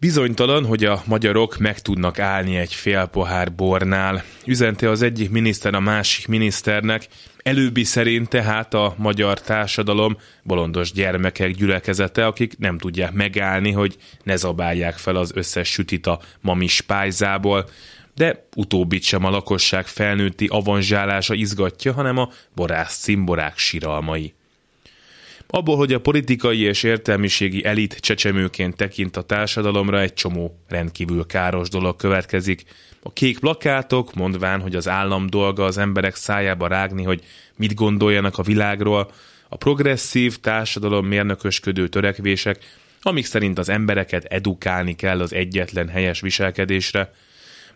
Bizonytalan, hogy a magyarok meg tudnak állni egy fél pohár bornál, üzente az egyik miniszter a másik miniszternek, előbbi szerint tehát a magyar társadalom bolondos gyermekek gyülekezete, akik nem tudják megállni, hogy ne zabálják fel az összes sütit a mamis pályzából, de utóbbit sem a lakosság felnőtti avanzsálása izgatja, hanem a borász cimborák siralmai. Abból, hogy a politikai és értelmiségi elit csecsemőként tekint a társadalomra, egy csomó rendkívül káros dolog következik. A kék plakátok, mondván, hogy az állam dolga az emberek szájába rágni, hogy mit gondoljanak a világról, a progresszív társadalom mérnökösködő törekvések, amik szerint az embereket edukálni kell az egyetlen helyes viselkedésre,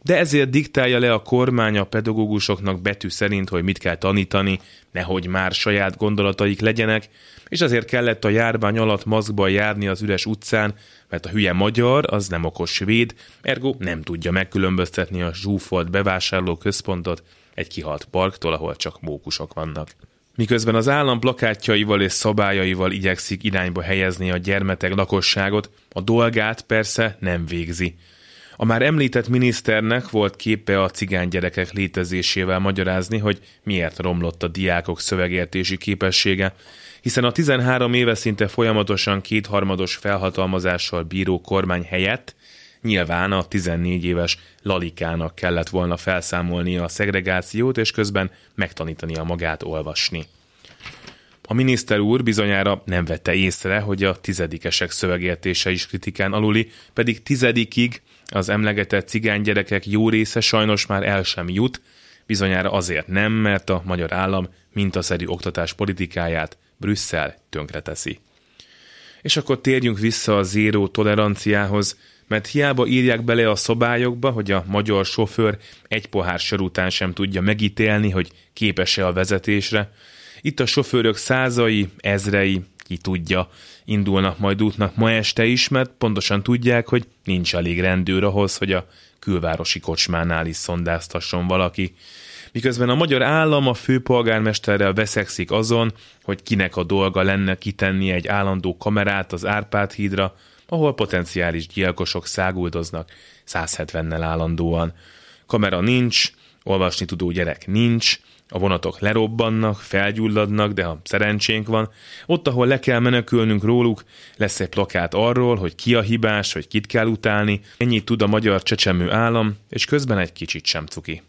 de ezért diktálja le a kormány a pedagógusoknak betű szerint, hogy mit kell tanítani, nehogy már saját gondolataik legyenek, és azért kellett a járvány alatt maszkban járni az üres utcán, mert a hülye magyar az nem okos svéd, ergo nem tudja megkülönböztetni a zsúfolt bevásárló központot egy kihalt parktól, ahol csak mókusok vannak. Miközben az állam plakátjaival és szabályaival igyekszik irányba helyezni a gyermetek lakosságot, a dolgát persze nem végzi. A már említett miniszternek volt képe a cigány gyerekek létezésével magyarázni, hogy miért romlott a diákok szövegértési képessége, hiszen a 13 éve szinte folyamatosan kétharmados felhatalmazással bíró kormány helyett nyilván a 14 éves Lalikának kellett volna felszámolnia a szegregációt, és közben megtanítania magát olvasni. A miniszter úr bizonyára nem vette észre, hogy a tizedikesek szövegértése is kritikán aluli, pedig tizedikig az emlegetett cigány gyerekek jó része sajnos már el sem jut, bizonyára azért nem, mert a magyar állam mintaszerű oktatás politikáját Brüsszel tönkreteszi. És akkor térjünk vissza a zéró toleranciához, mert hiába írják bele a szabályokba, hogy a magyar sofőr egy pohár sör után sem tudja megítélni, hogy képes-e a vezetésre. Itt a sofőrök százai, ezrei, ki tudja, indulnak majd útnak ma este is, mert pontosan tudják, hogy nincs elég rendőr ahhoz, hogy a külvárosi kocsmánál is szondáztasson valaki. Miközben a magyar állam a főpolgármesterrel veszekszik azon, hogy kinek a dolga lenne kitenni egy állandó kamerát az Árpád hídra, ahol potenciális gyilkosok száguldoznak 170-nel állandóan. Kamera nincs, olvasni tudó gyerek nincs, a vonatok lerobbannak, felgyulladnak, de ha szerencsénk van, ott, ahol le kell menekülnünk róluk, lesz egy plakát arról, hogy ki a hibás, hogy kit kell utálni, ennyit tud a magyar csecsemő állam, és közben egy kicsit sem cuki.